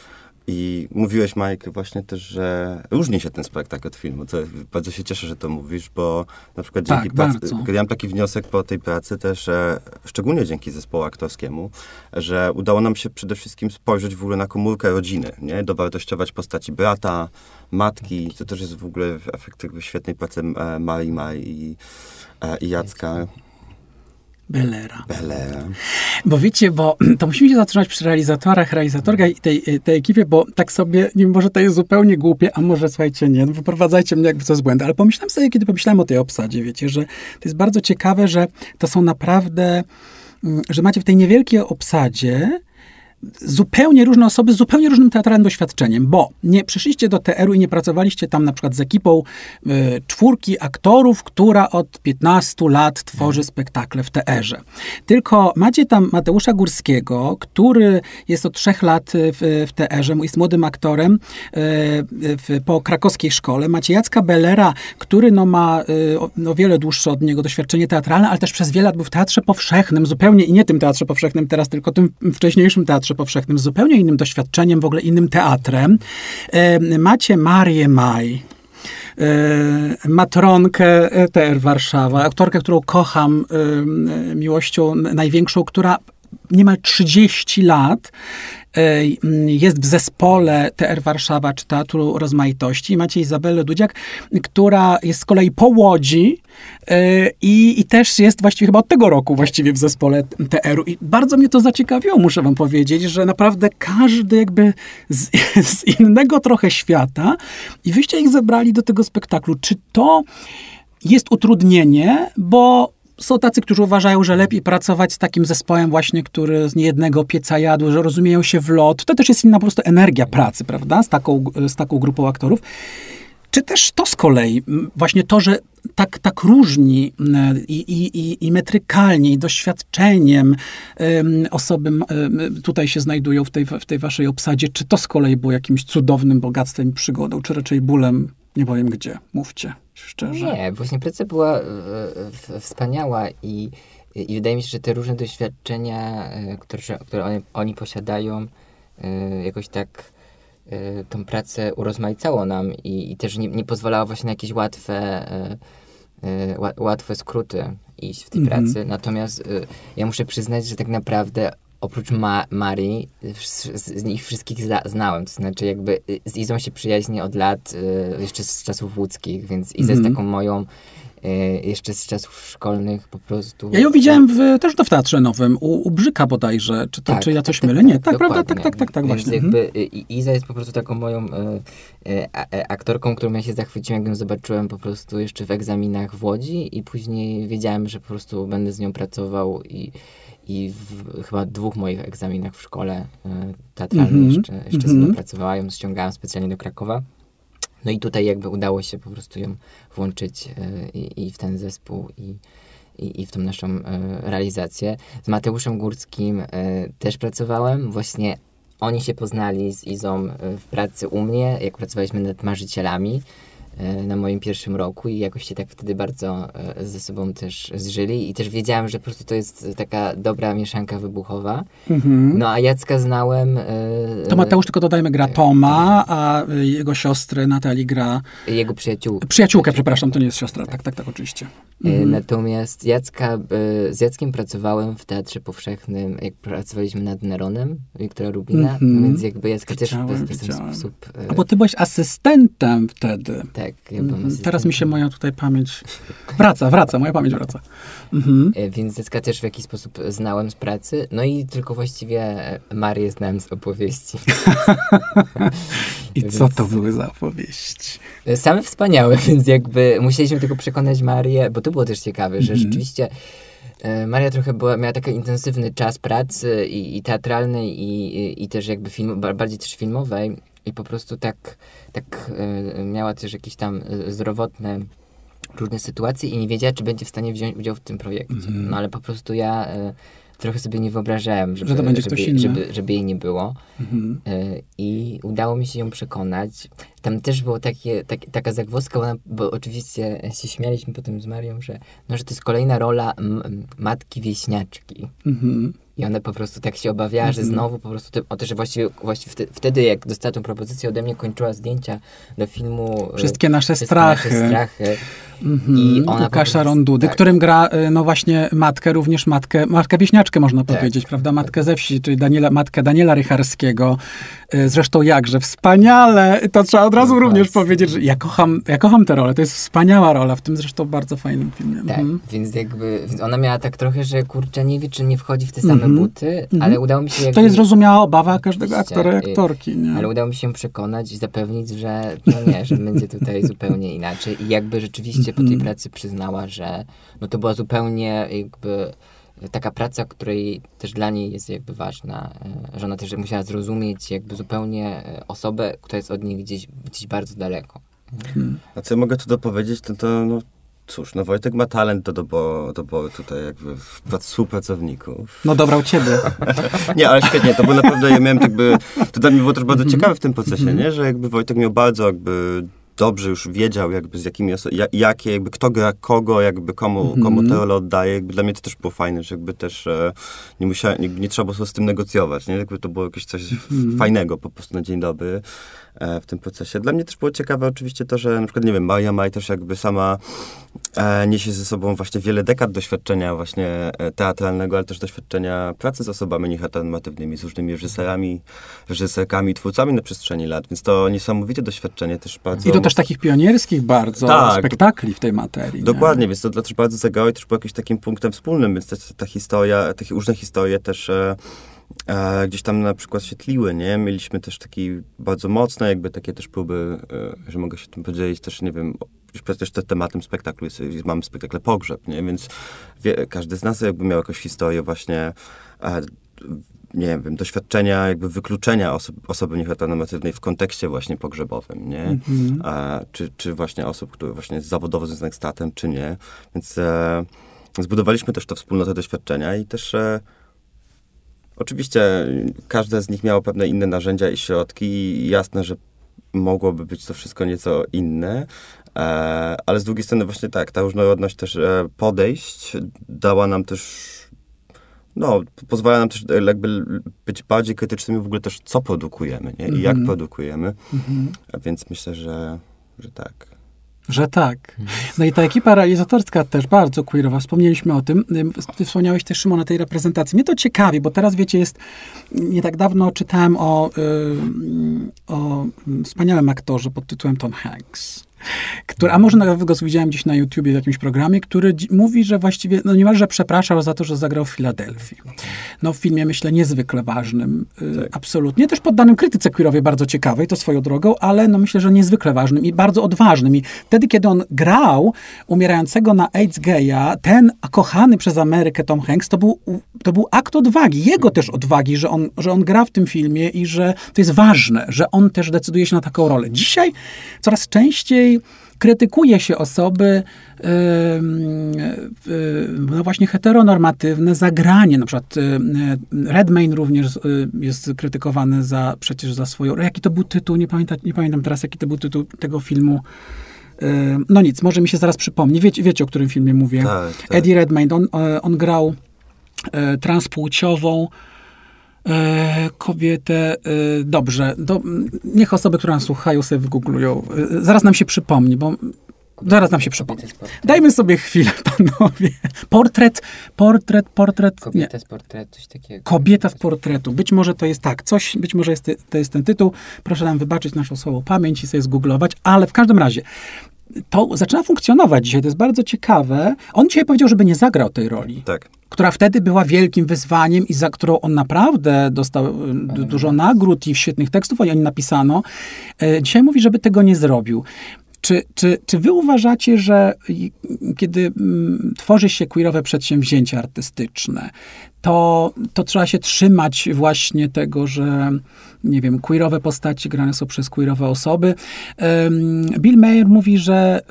I mówiłeś, Mike, właśnie też, że różni się ten spektakl od filmu. Co, bardzo się cieszę, że to mówisz, bo na przykład Tak, dzięki pracy, ja mam taki wniosek po tej pracy też, że szczególnie dzięki zespołu aktorskiemu, że udało nam się przede wszystkim spojrzeć w ogóle na komórkę rodziny, nie? Dowartościować postaci brata, matki. To też jest w ogóle efekt jakby świetnej pracy e, Marii Maj i, e, i Jacka Belera. Belera. Bo wiecie, bo *clears throat* to musimy się zatrzymać przy realizatorach, realizatorkach i tej, tej ekipie, bo tak sobie, nie może to jest zupełnie głupie, a może słuchajcie, nie, no wyprowadzajcie mnie jakby co z błędu, ale pomyślałem sobie, kiedy pomyślałem o tej obsadzie, wiecie, że to jest bardzo ciekawe, że to są naprawdę, mm, że macie w tej niewielkiej obsadzie zupełnie różne osoby z zupełnie różnym teatralnym doświadczeniem, bo nie przyszliście do TR-u i nie pracowaliście tam na przykład z ekipą y, czwórki aktorów, która od 15 lat tworzy spektakle w TR-ze. Tylko macie tam Mateusza Górskiego, który jest od trzech lat w, w TR-ze, jest młodym aktorem y, po krakowskiej szkole. Macie Jacka Bellera, który no, ma y, o no, wiele dłuższe od niego doświadczenie teatralne, ale też przez wiele lat był w Teatrze Powszechnym, zupełnie i nie tym Teatrze Powszechnym teraz, tylko tym wcześniejszym Teatrze Powszechnym, zupełnie innym doświadczeniem, w ogóle innym teatrem. E, macie Marię Maj, e, matronkę e, TR Warszawa, aktorkę, którą kocham miłością największą, która niemal 30 lat e, jest w zespole TR Warszawa czy Teatru Rozmaitości. Macie Izabelę Dudziak, która jest z kolei po Łodzi e, i, i też jest właściwie chyba od tego roku właściwie w zespole TR-u. I bardzo mnie to zaciekawiło, muszę wam powiedzieć, że naprawdę każdy jakby z, *laughs* z innego trochę świata i wyście ich zebrali do tego spektaklu. Czy to jest utrudnienie, bo są tacy, którzy uważają, że lepiej pracować z takim zespołem właśnie, który z niejednego pieca jadł, że rozumieją się w lot. To też jest inna po prostu energia pracy, prawda, z taką, z taką grupą aktorów. Czy też to z kolei, właśnie to, że tak, tak różni i, i, i, metrykalnie, i doświadczeniem em, osoby m, em, tutaj się znajdują w tej, w tej waszej obsadzie, czy to z kolei było jakimś cudownym bogactwem i przygodą, czy raczej bólem, nie powiem gdzie, mówcie szczerze. Nie, właśnie praca była e, w- wspaniała i, i wydaje mi się, że te różne doświadczenia, e, które, które oni, oni posiadają, e, jakoś tak tą pracę urozmaicało nam i, i też nie, nie pozwalało właśnie na jakieś łatwe, ła- łatwe skróty iść w tej Mhm. pracy. Natomiast ja muszę przyznać, że tak naprawdę oprócz Ma- Marii, z, z nich wszystkich zna, znałem. To znaczy jakby y, z Izą się przyjaźnię od lat, y, jeszcze z czasów łódzkich, więc Iza Mhm. jest taką moją y, jeszcze z czasów szkolnych po prostu. Ja ją widziałem w, też to w Teatrze Nowym, u, u Brzyka bodajże. Czy, to, Tak, czy ja tak, coś tak, mylę? Nie, tak, prawda? Tak, dokładnie. tak, tak, tak, Więc właśnie. Mhm. jakby y, I- Iza jest po prostu taką moją y, y, a- aktorką, którą ja się zachwyciłem, jak ją zobaczyłem po prostu jeszcze w egzaminach w Łodzi i później wiedziałem, że po prostu będę z nią pracował i, i w chyba dwóch moich egzaminach w szkole e, teatralnej Mhm, jeszcze, jeszcze mhm. sobie dopracowała, ją ściągałam specjalnie do Krakowa. No i tutaj jakby udało się po prostu ją włączyć e, i, i w ten zespół i, i, i w tą naszą e, realizację. Z Mateuszem Górskim też pracowałem. Właśnie oni się poznali z Izą w pracy u mnie, jak pracowaliśmy nad Marzycielami na moim pierwszym roku i jakoś się tak wtedy bardzo e, ze sobą też zżyli i też wiedziałam, że po prostu to jest taka dobra mieszanka wybuchowa. Mhm. No a Jacka znałem... e, To Mateusz, tylko dodajmy, gra Toma, a y, jego siostry Natalii gra e, Jego przyjaciółkę. przyjaciółkę, przepraszam, to nie jest siostra. Tak, tak, tak, oczywiście. E, Mhm. Natomiast Jacka, e, z Jackiem pracowałem w Teatrze Powszechnym, jak pracowaliśmy nad Neronem Wiktora Rubina, Mhm. no więc jakby Jacka też Widziałem, w w ten sposób... e, A bo ty byłeś asystentem wtedy. Tak, byłem Mhm. Teraz mi się moja tutaj pamięć wraca, wraca, moja pamięć wraca. Mhm. E, Więc Jacka też w jakiś sposób znałem z pracy, no i tylko właściwie Marię znałem z opowieści. *laughs* I co to były za opowieści? E, Same wspaniałe, *laughs* więc jakby musieliśmy tylko przekonać Marię, bo to było też ciekawe, że Mhm. rzeczywiście e, Maria trochę była, miała taki intensywny czas pracy i, i teatralnej i, i, i też jakby film, ba- bardziej też filmowej i po prostu tak, tak e, miała też jakieś tam e, zdrowotne różne sytuacje i nie wiedziała, czy będzie w stanie wziąć udział w tym projekcie. Mhm. No ale po prostu ja e, trochę sobie nie wyobrażałem, żeby, Że to będzie żeby, ktoś inny. żeby, żeby jej nie było. Mhm. E, I udało mi się ją przekonać. Tam też takie, tak, taka zagwozdka, bo, ona, bo oczywiście się śmialiśmy potem z Marią, że, no, że to jest kolejna rola m, matki wieśniaczki. Mhm. I ona po prostu tak się obawiała, że Mhm. znowu po prostu, te, o to, że właściwie, właściwie wtedy, jak dostała tą propozycję ode mnie, kończyła zdjęcia do filmu e, Wszystkie nasze Wszystkie strachy. Nasze strachy. Mhm. I ona Łukasza prostu- Rondudy, tak. którym gra, y, no właśnie, matkę, również matkę, matkę wieśniaczkę można Tak. powiedzieć, prawda? Matkę ze wsi, czyli Daniela, matkę Daniela Rycharskiego. Y, Zresztą jakże, wspaniale! To trzeba od razu No również właśnie. powiedzieć, że ja kocham, ja kocham tę rolę. To jest wspaniała rola, w tym zresztą bardzo fajnym filmie. Tak, Mhm. więc jakby ona miała tak trochę, że kurczę, nie wie, czy nie wchodzi w te same Mhm. buty, Mhm. ale udało mi się jakby... To jest zrozumiała obawa każdego aktora i I- aktorki, nie? Ale udało mi się przekonać i zapewnić, że no nie, że będzie tutaj *laughs* zupełnie inaczej. I jakby rzeczywiście po tej Mhm. pracy przyznała, że no to była zupełnie jakby taka praca, której też dla niej jest jakby ważna, e, że ona też musiała zrozumieć jakby zupełnie e, osobę, która jest od niej gdzieś, gdzieś bardzo daleko. A co ja mogę tu dopowiedzieć, to, to no cóż, no Wojtek ma talent do doboru, doboru tutaj jakby w- współpracowników. No dobrał ciebie. *laughs* Nie, ale świetnie, to było naprawdę, ja miałem jakby, to dla mnie było też bardzo Mhm. ciekawe w tym procesie, nie? że jakby Wojtek miał bardzo jakby dobrze już wiedział jakby z jakimi oso- ja, jakie, jakby kto gra kogo, jakby komu, Mhm. komu tę rolę oddaje, jakby dla mnie to też było fajne, że jakby też e, nie musiałem, nie, nie trzeba było z tym negocjować, nie? Jakby to było jakieś coś Mhm. fajnego po prostu na dzień dobry e, w tym procesie. Dla mnie też było ciekawe oczywiście to, że na przykład, nie wiem, Maja Maj też jakby sama e, niesie ze sobą właśnie wiele dekad doświadczenia właśnie e, teatralnego, ale też doświadczenia pracy z osobami nieheteronormatywnymi, z różnymi reżyserami, reżyserkami, twórcami na przestrzeni lat, więc to niesamowite doświadczenie też bardzo... I to też takich pionierskich bardzo Tak, spektakli w tej materii. nie? Dokładnie, więc to, to też bardzo zagrało i też było jakimś takim punktem wspólnym, więc też ta historia, takie różne historie też e, e, gdzieś tam na przykład się tliły, nie? Mieliśmy też taki bardzo mocne, jakby takie też próby, e, że mogę się tym podzielić też, nie wiem, przecież te, tematem spektaklu jest, jest, mamy spektakle pogrzeb, nie? Więc wie, każdy z nas jakby miał jakąś historię właśnie e, nie wiem, doświadczenia jakby wykluczenia osob, osoby nieheteronormatywnej w kontekście właśnie pogrzebowym, nie? Mhm. e, czy, czy właśnie osób, które właśnie zawodowo związanych z statem, czy nie. Więc e, zbudowaliśmy też to wspólnotę doświadczenia i też e, oczywiście każde z nich miało pewne inne narzędzia i środki i jasne, że mogłoby być to wszystko nieco inne, e, ale z drugiej strony właśnie tak, ta różnorodność też e, podejść dała nam też no, pozwala nam też e, jakby być bardziej krytycznymi w ogóle też, co produkujemy, nie? I jak Mhm. produkujemy. Mhm. A Więc myślę, że, że tak. Że tak. No i ta ekipa realizatorska też bardzo queerowa. Wspomnieliśmy o tym. Ym, Ty wspomniałeś też, Szymon, o tej reprezentacji. Mnie to ciekawi, bo teraz, wiecie, jest... Nie tak dawno czytałem o, o ym, wspaniałym aktorze pod tytułem Tom Hanks. Który, a może nawet go widziałem gdzieś na YouTubie w jakimś programie, który mówi, że właściwie, no niemalże przepraszał za to, że zagrał w Filadelfii. No w filmie, myślę, niezwykle ważnym, y, absolutnie. Też poddanym krytyce queerowej bardzo ciekawej, to swoją drogą, ale no myślę, że niezwykle ważnym i bardzo odważnym. I wtedy, kiedy on grał umierającego na AIDS geja, ten kochany przez Amerykę Tom Hanks, to był, to był akt odwagi, jego też odwagi, że on, że on gra w tym filmie i że to jest ważne, że on też decyduje się na taką rolę. Dzisiaj coraz częściej krytykuje się osoby, no właśnie heteronormatywne zagranie. Na przykład Redmayne również y, jest krytykowany za, przecież za swoją... Jaki to był tytuł? Nie, pamięta, nie pamiętam teraz, jaki to był tytuł tego filmu. No nic, może mi się zaraz przypomni. Wiecie, wiecie o którym filmie mówię. Tak, tak. Eddie Redmayne, on, e, on grał e, transpłciową e, kobietę. E, dobrze, do, niech osoby, które nas słuchają, sobie wygooglują. E, zaraz nam się przypomni, bo zaraz nam się przypomni. Dajmy sobie chwilę, *laughs* panowie. Portret, portret, portret. Nie. Kobieta z portretu, coś takiego. Kobieta z portretu. Być może to jest tak, coś, być może jest, to jest ten tytuł. Proszę nam wybaczyć naszą słabą pamięć i sobie zgooglować, ale w każdym razie to zaczyna funkcjonować dzisiaj, to jest bardzo ciekawe. On dzisiaj powiedział, żeby nie zagrał tej roli Tak. Która wtedy była wielkim wyzwaniem i za którą on naprawdę dostał y, du- dużo nagród i świetnych tekstów o niej napisano. E, Dzisiaj mówi, żeby tego nie zrobił. Czy, czy, czy wy uważacie, że kiedy mm, tworzy się queerowe przedsięwzięcia artystyczne, to, to trzeba się trzymać właśnie tego, że nie wiem, queerowe postaci grane są przez queerowe osoby. Bill Mayer mówi, że,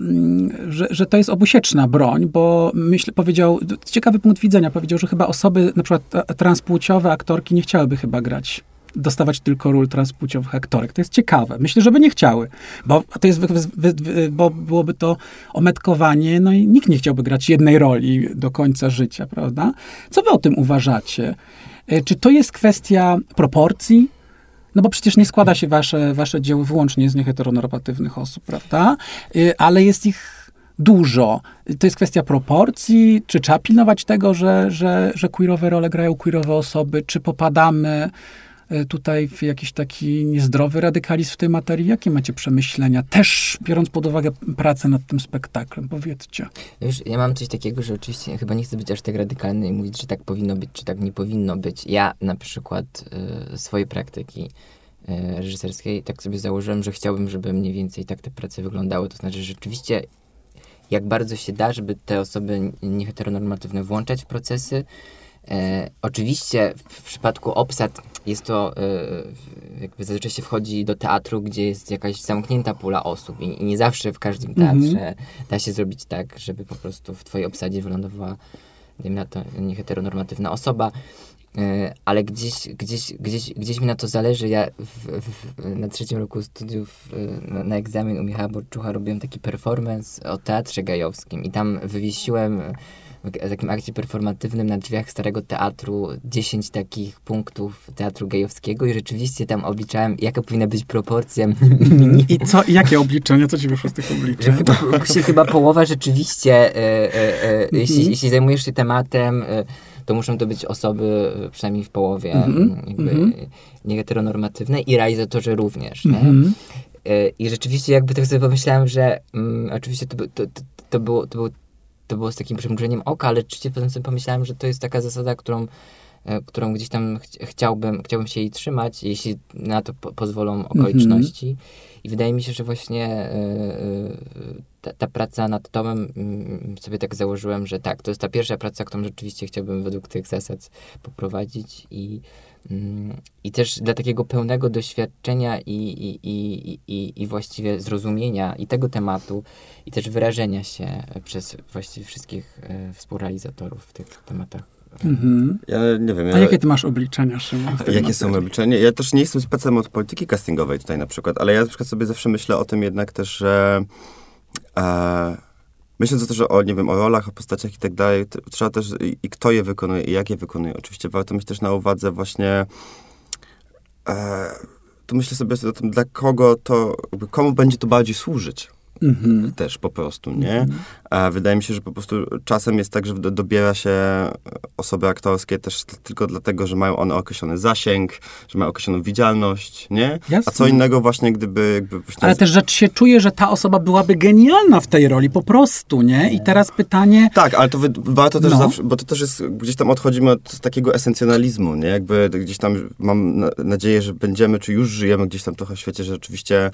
ym, że, że to jest obusieczna broń, bo myślę, powiedział, ciekawy punkt widzenia, powiedział, że chyba osoby, na przykład transpłciowe aktorki nie chciałyby chyba grać dostawać tylko ról transpłciowych aktorek. To jest ciekawe. Myślę, że by nie chciały, bo to jest, bo byłoby to ometkowanie, no i nikt nie chciałby grać jednej roli do końca życia, prawda? Co wy o tym uważacie? E, Czy to jest kwestia proporcji? No bo przecież nie składa się wasze, wasze dzieło wyłącznie z nieheteronormatywnych osób, prawda? Y, Ale jest ich dużo. To jest kwestia proporcji, czy trzeba pilnować tego, że, że, że queerowe role grają queerowe osoby, czy popadamy tutaj w jakiś taki niezdrowy radykalizm w tej materii? Jakie macie przemyślenia? Też biorąc pod uwagę pracę nad tym spektaklem, powiedzcie. Wiesz, ja mam coś takiego, że oczywiście chyba nie chcę być aż tak radykalny i mówić, że tak powinno być, czy tak nie powinno być. Ja na przykład y, swojej praktyki y, reżyserskiej tak sobie założyłem, że chciałbym, żeby mniej więcej tak te prace wyglądały. To znaczy, że rzeczywiście jak bardzo się da, żeby te osoby nieheteronormatywne włączać w procesy. E, oczywiście w, w przypadku obsad jest to, e, jakby zazwyczaj się wchodzi do teatru, gdzie jest jakaś zamknięta pula osób i, i nie zawsze w każdym teatrze da się zrobić tak, żeby po prostu w twojej obsadzie wylądowała, dajmy na to, nieheteronormatywna osoba. E, Ale gdzieś, gdzieś, gdzieś, gdzieś mi na to zależy. Ja w, w, na trzecim roku studiów e, na, na egzamin u Michała Borczucha robiłem taki performance o teatrze gajowskim i tam wywiesiłem takim akcie performatywnym na drzwiach Starego Teatru 10 takich punktów teatru gejowskiego i rzeczywiście tam obliczałem, jaka powinna być proporcja I co, jakie obliczenia? Co ci wyszło z tych obliczeń? chyba, się chyba połowa rzeczywiście, e, e, e, jeśli, Mhm. jeśli zajmujesz się tematem, to muszą to być osoby przynajmniej w połowie Mhm. jakby Mhm. nieheteronormatywne i realizatorzy również. Nie? I rzeczywiście jakby tak sobie pomyślałem, że mm, oczywiście to, to, to, to, było, to, było, to było z takim przymrużeniem oka, ale rzeczywiście potem sobie pomyślałem, że to jest taka zasada, którą, e, którą gdzieś tam ch chciałbym, chciałbym się jej trzymać, jeśli na to po pozwolą okoliczności. I wydaje mi się, że właśnie e, e, ta, ta praca nad tomem mm, sobie tak założyłem, że tak, to jest ta pierwsza praca, którą rzeczywiście chciałbym według tych zasad poprowadzić i, i też dla takiego pełnego doświadczenia i, i, i, i, i właściwie zrozumienia i tego tematu i też wyrażenia się przez właściwie wszystkich e, współrealizatorów w tych tematach. Mhm. Ja nie wiem. Ja, A jakie ty masz obliczenia, Szymon? Jakie są obliczenia? Ja też nie jestem specem od polityki castingowej tutaj na przykład, ale ja na przykład sobie zawsze myślę o tym jednak też, że e, myśląc też o, nie wiem, o rolach, o postaciach i tak dalej, to trzeba też i, i kto je wykonuje i jak je wykonuje. Oczywiście warto mieć też na uwadze właśnie e, tu myślę sobie o tym, dla kogo to, komu będzie to bardziej służyć. Mhm. też po prostu, nie? A wydaje mi się, że po prostu czasem jest tak, że do- dobiera się osoby aktorskie też tylko dlatego, że mają one określony zasięg, że mają określoną widzialność, nie? Jasne. A co innego właśnie, gdyby... Jakby właśnie Ale też, że się czuje, że ta osoba byłaby genialna w tej roli, po prostu, nie? I teraz pytanie, Tak, ale to wy, warto też No. zawsze, bo to też jest, gdzieś tam odchodzimy od takiego esencjonalizmu, nie? Jakby gdzieś tam mam na, nadzieję, że będziemy, czy już żyjemy gdzieś tam trochę w świecie, że rzeczywiście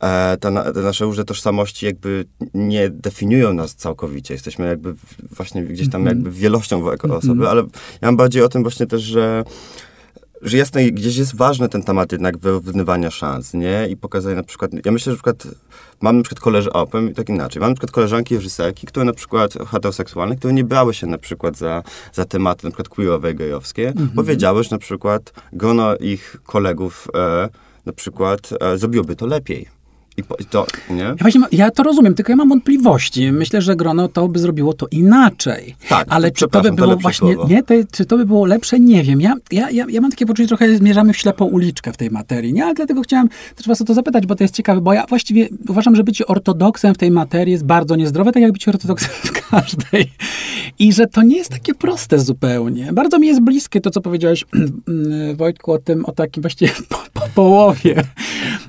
e, na- te nasze różne tożsamości jakby nie definiują nas całkowicie. Jesteśmy jakby właśnie gdzieś tam jakby wielością jako osoby, ale ja mam bardziej o tym właśnie też, że że jasne, gdzieś jest ważny ten temat jednak wyrównywania szans, nie? I pokazania na przykład, ja myślę, że na przykład mam na przykład koleżanki, o, powiem tak inaczej, mam na przykład koleżanki reżyserki, które na przykład heteroseksualne, które nie brały się na przykład za, za tematy na przykład queerowe, gejowskie, bo wiedziały, że na przykład grono ich kolegów e, na przykład e, zrobiłoby to lepiej. I, to, nie? Ja, właśnie, ja to rozumiem, tylko ja mam wątpliwości. Myślę, że grono to by zrobiło to inaczej. Tak, Ale czy to by to było lepsze właśnie, słowo. nie, to, czy to by było lepsze, nie wiem. Ja, ja, ja, ja mam takie poczucie, że trochę zmierzamy w ślepą uliczkę w tej materii, nie? Ale dlatego chciałam też was o to zapytać, bo to jest ciekawe, bo ja właściwie uważam, że bycie ortodoksem w tej materii jest bardzo niezdrowe, tak jak bycie ortodoksem w każdej. I że to nie jest takie proste zupełnie. Bardzo mi jest bliskie to, co powiedziałeś, *clears throat* Wojtku, o tym, o takim właściwie *laughs* po, po połowie.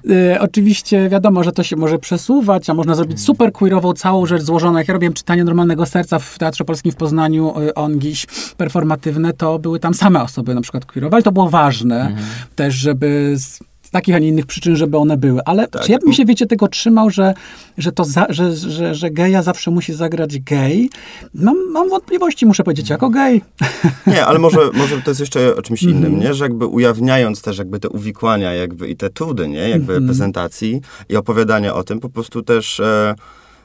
E, oczywiście wiadomo, że to się może przesuwać, a można zrobić super queerową całą rzecz złożoną. Jak ja robiłem czytanie Normalnego Serca w Teatrze Polskim w Poznaniu, y, Ongiś, performatywne, to były tam same osoby na przykład queerowe, ale to było ważne też, żeby z z takich, a nie innych przyczyn, żeby one były. Ale Tak. ja bym się, wiecie, tego trzymał, że, że, to za, że, że, że geja zawsze musi zagrać gej? Mam, mam wątpliwości, muszę powiedzieć, jako gej. Nie, ale może, *laughs* może to jest jeszcze o czymś Mhm. innym, nie? Że jakby ujawniając też jakby te uwikłania jakby i te trudy, nie? Jakby Mhm. prezentacji i opowiadania o tym, po prostu też e,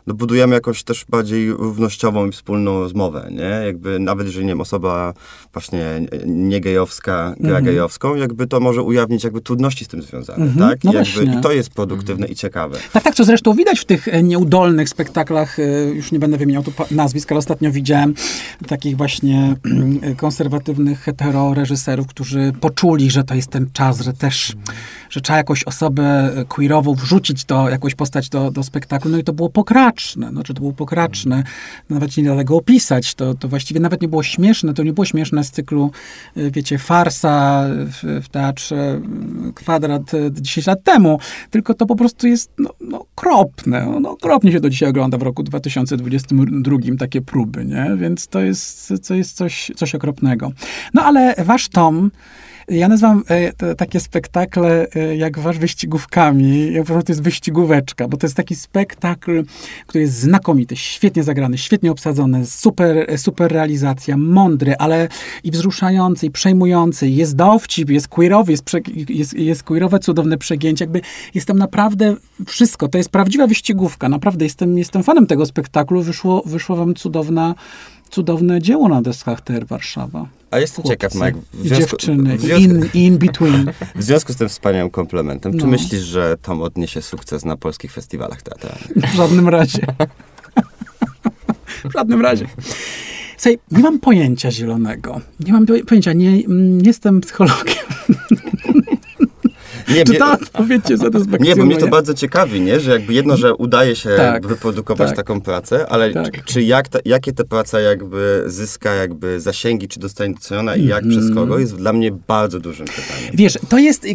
no, budujemy jakąś też bardziej równościową i wspólną rozmowę, nie? Jakby nawet jeżeli, nie wiem, osoba właśnie nie gejowska gra Mhm. gejowską, jakby to może ujawnić jakby trudności z tym związane, Mhm. tak? No I, jakby. I to jest produktywne i ciekawe. Tak, tak, co zresztą widać w tych e, nieudolnych spektaklach, e, już nie będę wymieniał tu nazwisk, ale ostatnio widziałem takich właśnie e, konserwatywnych hetero-reżyserów, którzy poczuli, że to jest ten czas, że też, że trzeba jakąś osobę queerową wrzucić do, jakąś postać do, do spektaklu, no i to było pokraczne, no, czy to było pokraczne, nawet nie da tego opisać, to, to właściwie nawet nie było śmieszne, to nie było śmieszne z cyklu, e, wiecie, farsa w, w teatrze e, Kwadrat e, 10 lat temu, tylko to po prostu jest no, no, okropne. No, no, okropnie się do dzisiaj ogląda w roku 2022 takie próby, nie? Więc to jest, to jest coś, coś okropnego. No ale wasz tom, ja nazywam e, takie spektakle e, jak wasz wyścigówkami. Ja uważam, że to jest wyścigóweczka, bo to jest taki spektakl, który jest znakomity, świetnie zagrany, świetnie obsadzony, super, super realizacja, mądry, ale i wzruszający, i przejmujący. Jest dowcip, jest queerowy, jest, prze, jest, jest queerowe, cudowne przegięcie. Jakby jest tam naprawdę wszystko. To jest prawdziwa wyścigówka. Naprawdę jestem, jestem fanem tego spektaklu. Wyszło, wyszło wam cudowna, cudowne dzieło na deskach TR Warszawa. A jestem ciekaw, Mike, I dziewczyny, w związku, in, in between. *laughs* w związku z tym wspaniałym komplementem, czy No. myślisz, że Tom odniesie sukces na polskich festiwalach teatralnych? W żadnym razie. W żadnym razie. Słuchaj, nie mam pojęcia zielonego. Nie mam pojęcia, nie, mm, nie jestem psychologiem. Nie, Czy to odpowiedź satysfakcjonuje? Nie, bo mnie to bardzo ciekawi, nie? Że jakby jedno, że udaje się Tak, wyprodukować tak. taką pracę, ale Tak. czy, czy jak ta, jakie ta praca jakby zyska jakby zasięgi, czy zostanie doceniona i jak Mhm. przez kogo, jest dla mnie bardzo dużym pytaniem. Wiesz, to jest. y, y,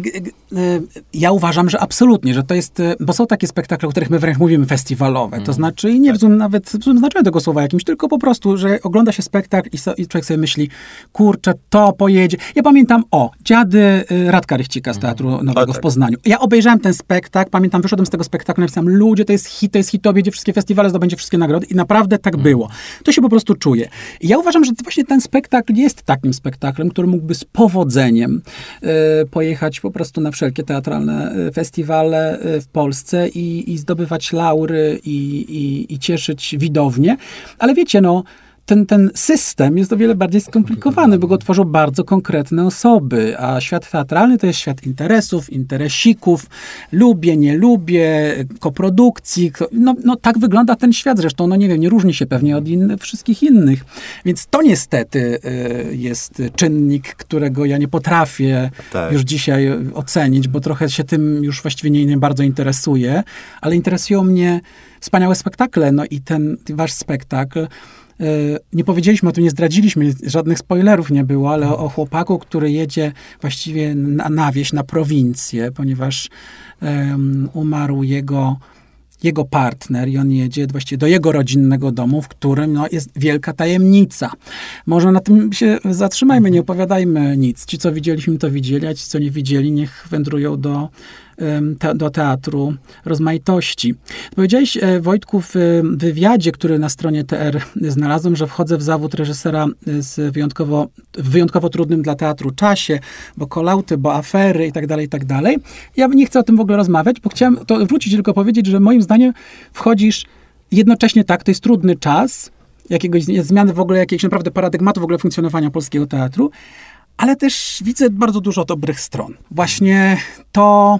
y, Ja uważam, że absolutnie, że to jest. Bo są takie spektakle, o których my wręcz mówimy festiwalowe. To znaczy, i nie w złym nawet w złym znaczeniu tego słowa jakimś, tylko po prostu, że ogląda się spektakl i, so, i człowiek sobie myśli, kurczę, to pojedzie. Ja pamiętam, o, dziady Radka Rychcika z Teatru Nowego O, w tak. Poznaniu. Ja obejrzałem ten spektakl, pamiętam, wyszedłem z tego spektaklu, napisałem, ludzie, to jest hit, to jest hit, to objedzie wszystkie festiwale, zdobędzie wszystkie nagrody i naprawdę tak było. To się po prostu czuje. I ja uważam, że właśnie ten spektakl jest takim spektaklem, który mógłby z powodzeniem e, pojechać po prostu na wszelkie teatralne e, festiwale e, w Polsce i, i zdobywać laury i, i, i cieszyć widownię. Ale wiecie, no, ten, ten system jest o wiele bardziej skomplikowany, bo go tworzą bardzo konkretne osoby, a świat teatralny to jest świat interesów, interesików, lubię, nie lubię, koprodukcji. No, no tak wygląda ten świat zresztą, no nie wiem, nie różni się pewnie od innych, wszystkich innych. Więc to niestety y, jest czynnik, którego ja nie potrafię tak. już dzisiaj ocenić, bo trochę się tym już właściwie nie, nie bardzo interesuję, ale interesują mnie wspaniałe spektakle, no i ten wasz spektakl nie powiedzieliśmy o tym, nie zdradziliśmy, żadnych spoilerów nie było, ale o, chłopaku, który jedzie właściwie na, na wieś, na prowincję, ponieważ um, umarł jego jego partner i on jedzie właściwie do jego rodzinnego domu, w którym no, jest wielka tajemnica. Może na tym się zatrzymajmy, nie opowiadajmy nic. Ci, co widzieliśmy, to widzieli, a ci, co nie widzieli, niech wędrują do te, do teatru rozmaitości. Powiedziałeś, e, Wojtku, w wywiadzie, który na stronie TR znalazłem, że wchodzę w zawód reżysera z wyjątkowo, w wyjątkowo trudnym dla teatru czasie, bo kolauty, bo afery i tak dalej, i tak dalej. Ja nie chcę o tym w ogóle rozmawiać, bo chciałem to wrócić tylko powiedzieć, że moim zdaniem wchodzisz jednocześnie tak, to jest trudny czas, jakiegoś zmiany w ogóle jakiegoś naprawdę paradygmatu w ogóle funkcjonowania polskiego teatru, ale też widzę bardzo dużo dobrych stron. Właśnie to,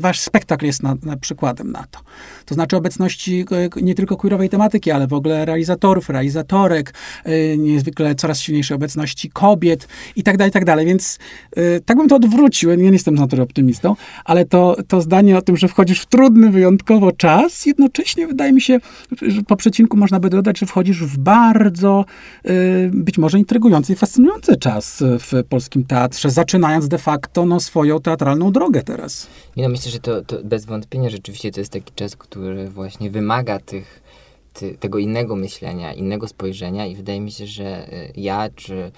wasz spektakl jest na, na przykładem na to. To znaczy obecności y, nie tylko queerowej tematyki, ale w ogóle realizatorów, realizatorek, y, niezwykle coraz silniejszej obecności kobiet i tak dalej, i tak dalej. Więc tak bym to odwrócił. Ja nie jestem z natury optymistą, ale to, to zdanie o tym, że wchodzisz w trudny wyjątkowo czas, jednocześnie wydaje mi się, że po przecinku można by dodać, że wchodzisz w bardzo być może intrygujący i fascynujący czas w polskim teatrze, zaczynając de facto no, swoją teatralną drogę teraz. Nie no, myślę, że to, to bez wątpienia rzeczywiście to jest taki czas, który właśnie wymaga tych, ty, tego innego myślenia, innego spojrzenia i wydaje mi się, że y, ja czy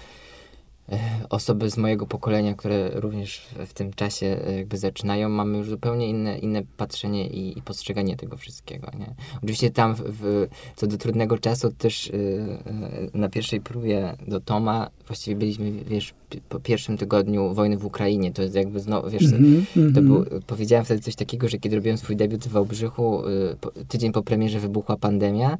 osoby z mojego pokolenia, które również w tym czasie e, jakby zaczynają, mamy już zupełnie inne, inne patrzenie i, i postrzeganie tego wszystkiego, nie? Oczywiście tam w, w, co do trudnego czasu też yy, na pierwszej próbie do Toma właściwie byliśmy, wiesz, po pierwszym tygodniu wojny w Ukrainie, to jest jakby znowu, wiesz, mm -hmm, to był, powiedziałem wtedy coś takiego, że kiedy robiłem swój debiut w Wałbrzychu, yy, po, tydzień po premierze wybuchła pandemia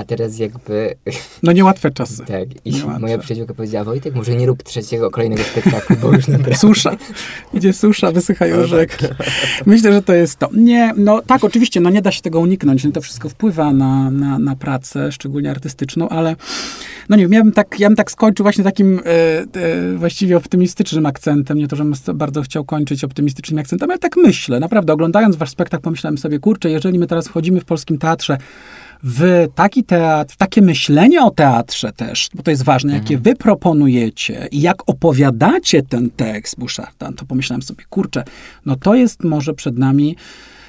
a teraz jakby... *laughs* No niełatwe czasy. tak. I niełatwe. moja przyjaciółka powiedziała, Wojtek, może nie rób trzeciego, kolejnego spektaklu, bo już naprawdę... *laughs* Susza. Idzie susza, wysychają no, rzek. Myślę, że to jest to. Nie, no tak, oczywiście, no nie da się tego uniknąć. To wszystko wpływa na, na, na pracę, szczególnie artystyczną, ale no nie wiem, ja bym tak, ja bym tak skończył właśnie takim e, e, właściwie optymistycznym akcentem. Nie to, żebym bardzo chciał kończyć optymistycznym akcentem, ale tak myślę. Naprawdę, oglądając wasz spektakl, pomyślałem sobie, kurczę, jeżeli my teraz wchodzimy w polskim teatrze w taki teatr, w takie myślenie o teatrze też, bo to jest ważne, jakie mhm. wy proponujecie i jak opowiadacie ten tekst Boucharda, to pomyślałem sobie, kurczę, no to jest może przed nami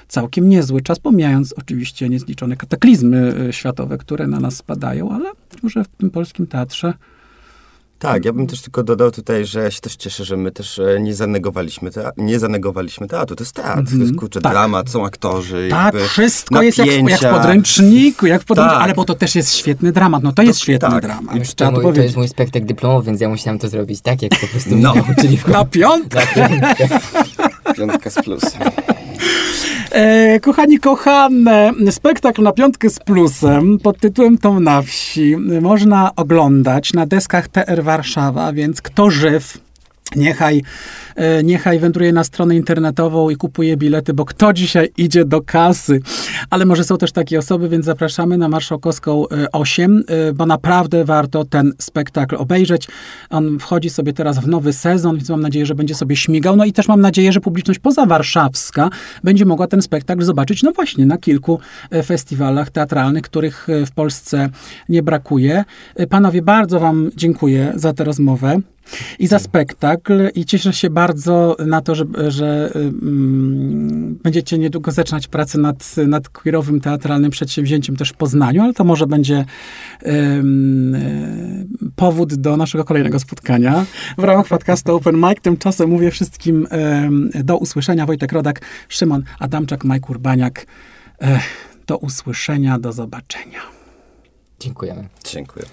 całkiem niezły czas, pomijając oczywiście niezliczone kataklizmy y, światowe, które na nas spadają, ale może w tym polskim teatrze tak, ja bym też tylko dodał tutaj, że ja się też cieszę, że my też e, nie zanegowaliśmy, te, nie zanegowaliśmy teatru. To jest teatr, mm -hmm. to jest mhm. kurczę tak. dramat, są aktorzy. Tak, wszystko napięcia. jest jak, jak w podręczniku, jak w podręczniku, tak. ale bo to też jest świetny dramat. No to jest to, świetny tak. dramat. Już to, mój, to jest mój spektakl dyplomowy, więc ja musiałem to zrobić tak, jak po prostu no. mnie Na piątkę? Na piątkę. Piątka z plusem. E, kochani, kochane, spektakl na piątkę z plusem pod tytułem Tom na wsi. Można oglądać na deskach TR Warszawa, więc kto żyw, Niechaj, niechaj wędruje na stronę internetową i kupuje bilety, bo kto dzisiaj idzie do kasy? Ale może są też takie osoby, więc zapraszamy na Marszałkowską 8, e, e, bo naprawdę warto ten spektakl obejrzeć. On wchodzi sobie teraz w nowy sezon, więc mam nadzieję, że będzie sobie śmigał. No i też mam nadzieję, że publiczność pozawarszawska będzie mogła ten spektakl zobaczyć, no właśnie, na kilku festiwalach teatralnych, których w Polsce nie brakuje. Panowie, bardzo wam dziękuję za tę rozmowę i za spektakl i cieszę się bardzo na to, że, że um, będziecie niedługo zaczynać pracę nad, nad queerowym teatralnym przedsięwzięciem też w Poznaniu, ale to może będzie um, powód do naszego kolejnego spotkania w ramach podcastu Open Mic. Tymczasem mówię wszystkim um, do usłyszenia. Wojtek Rodak, Szymon Adamczak, Mike Urbaniak. Do usłyszenia, do zobaczenia. Dziękujemy. Dziękuję.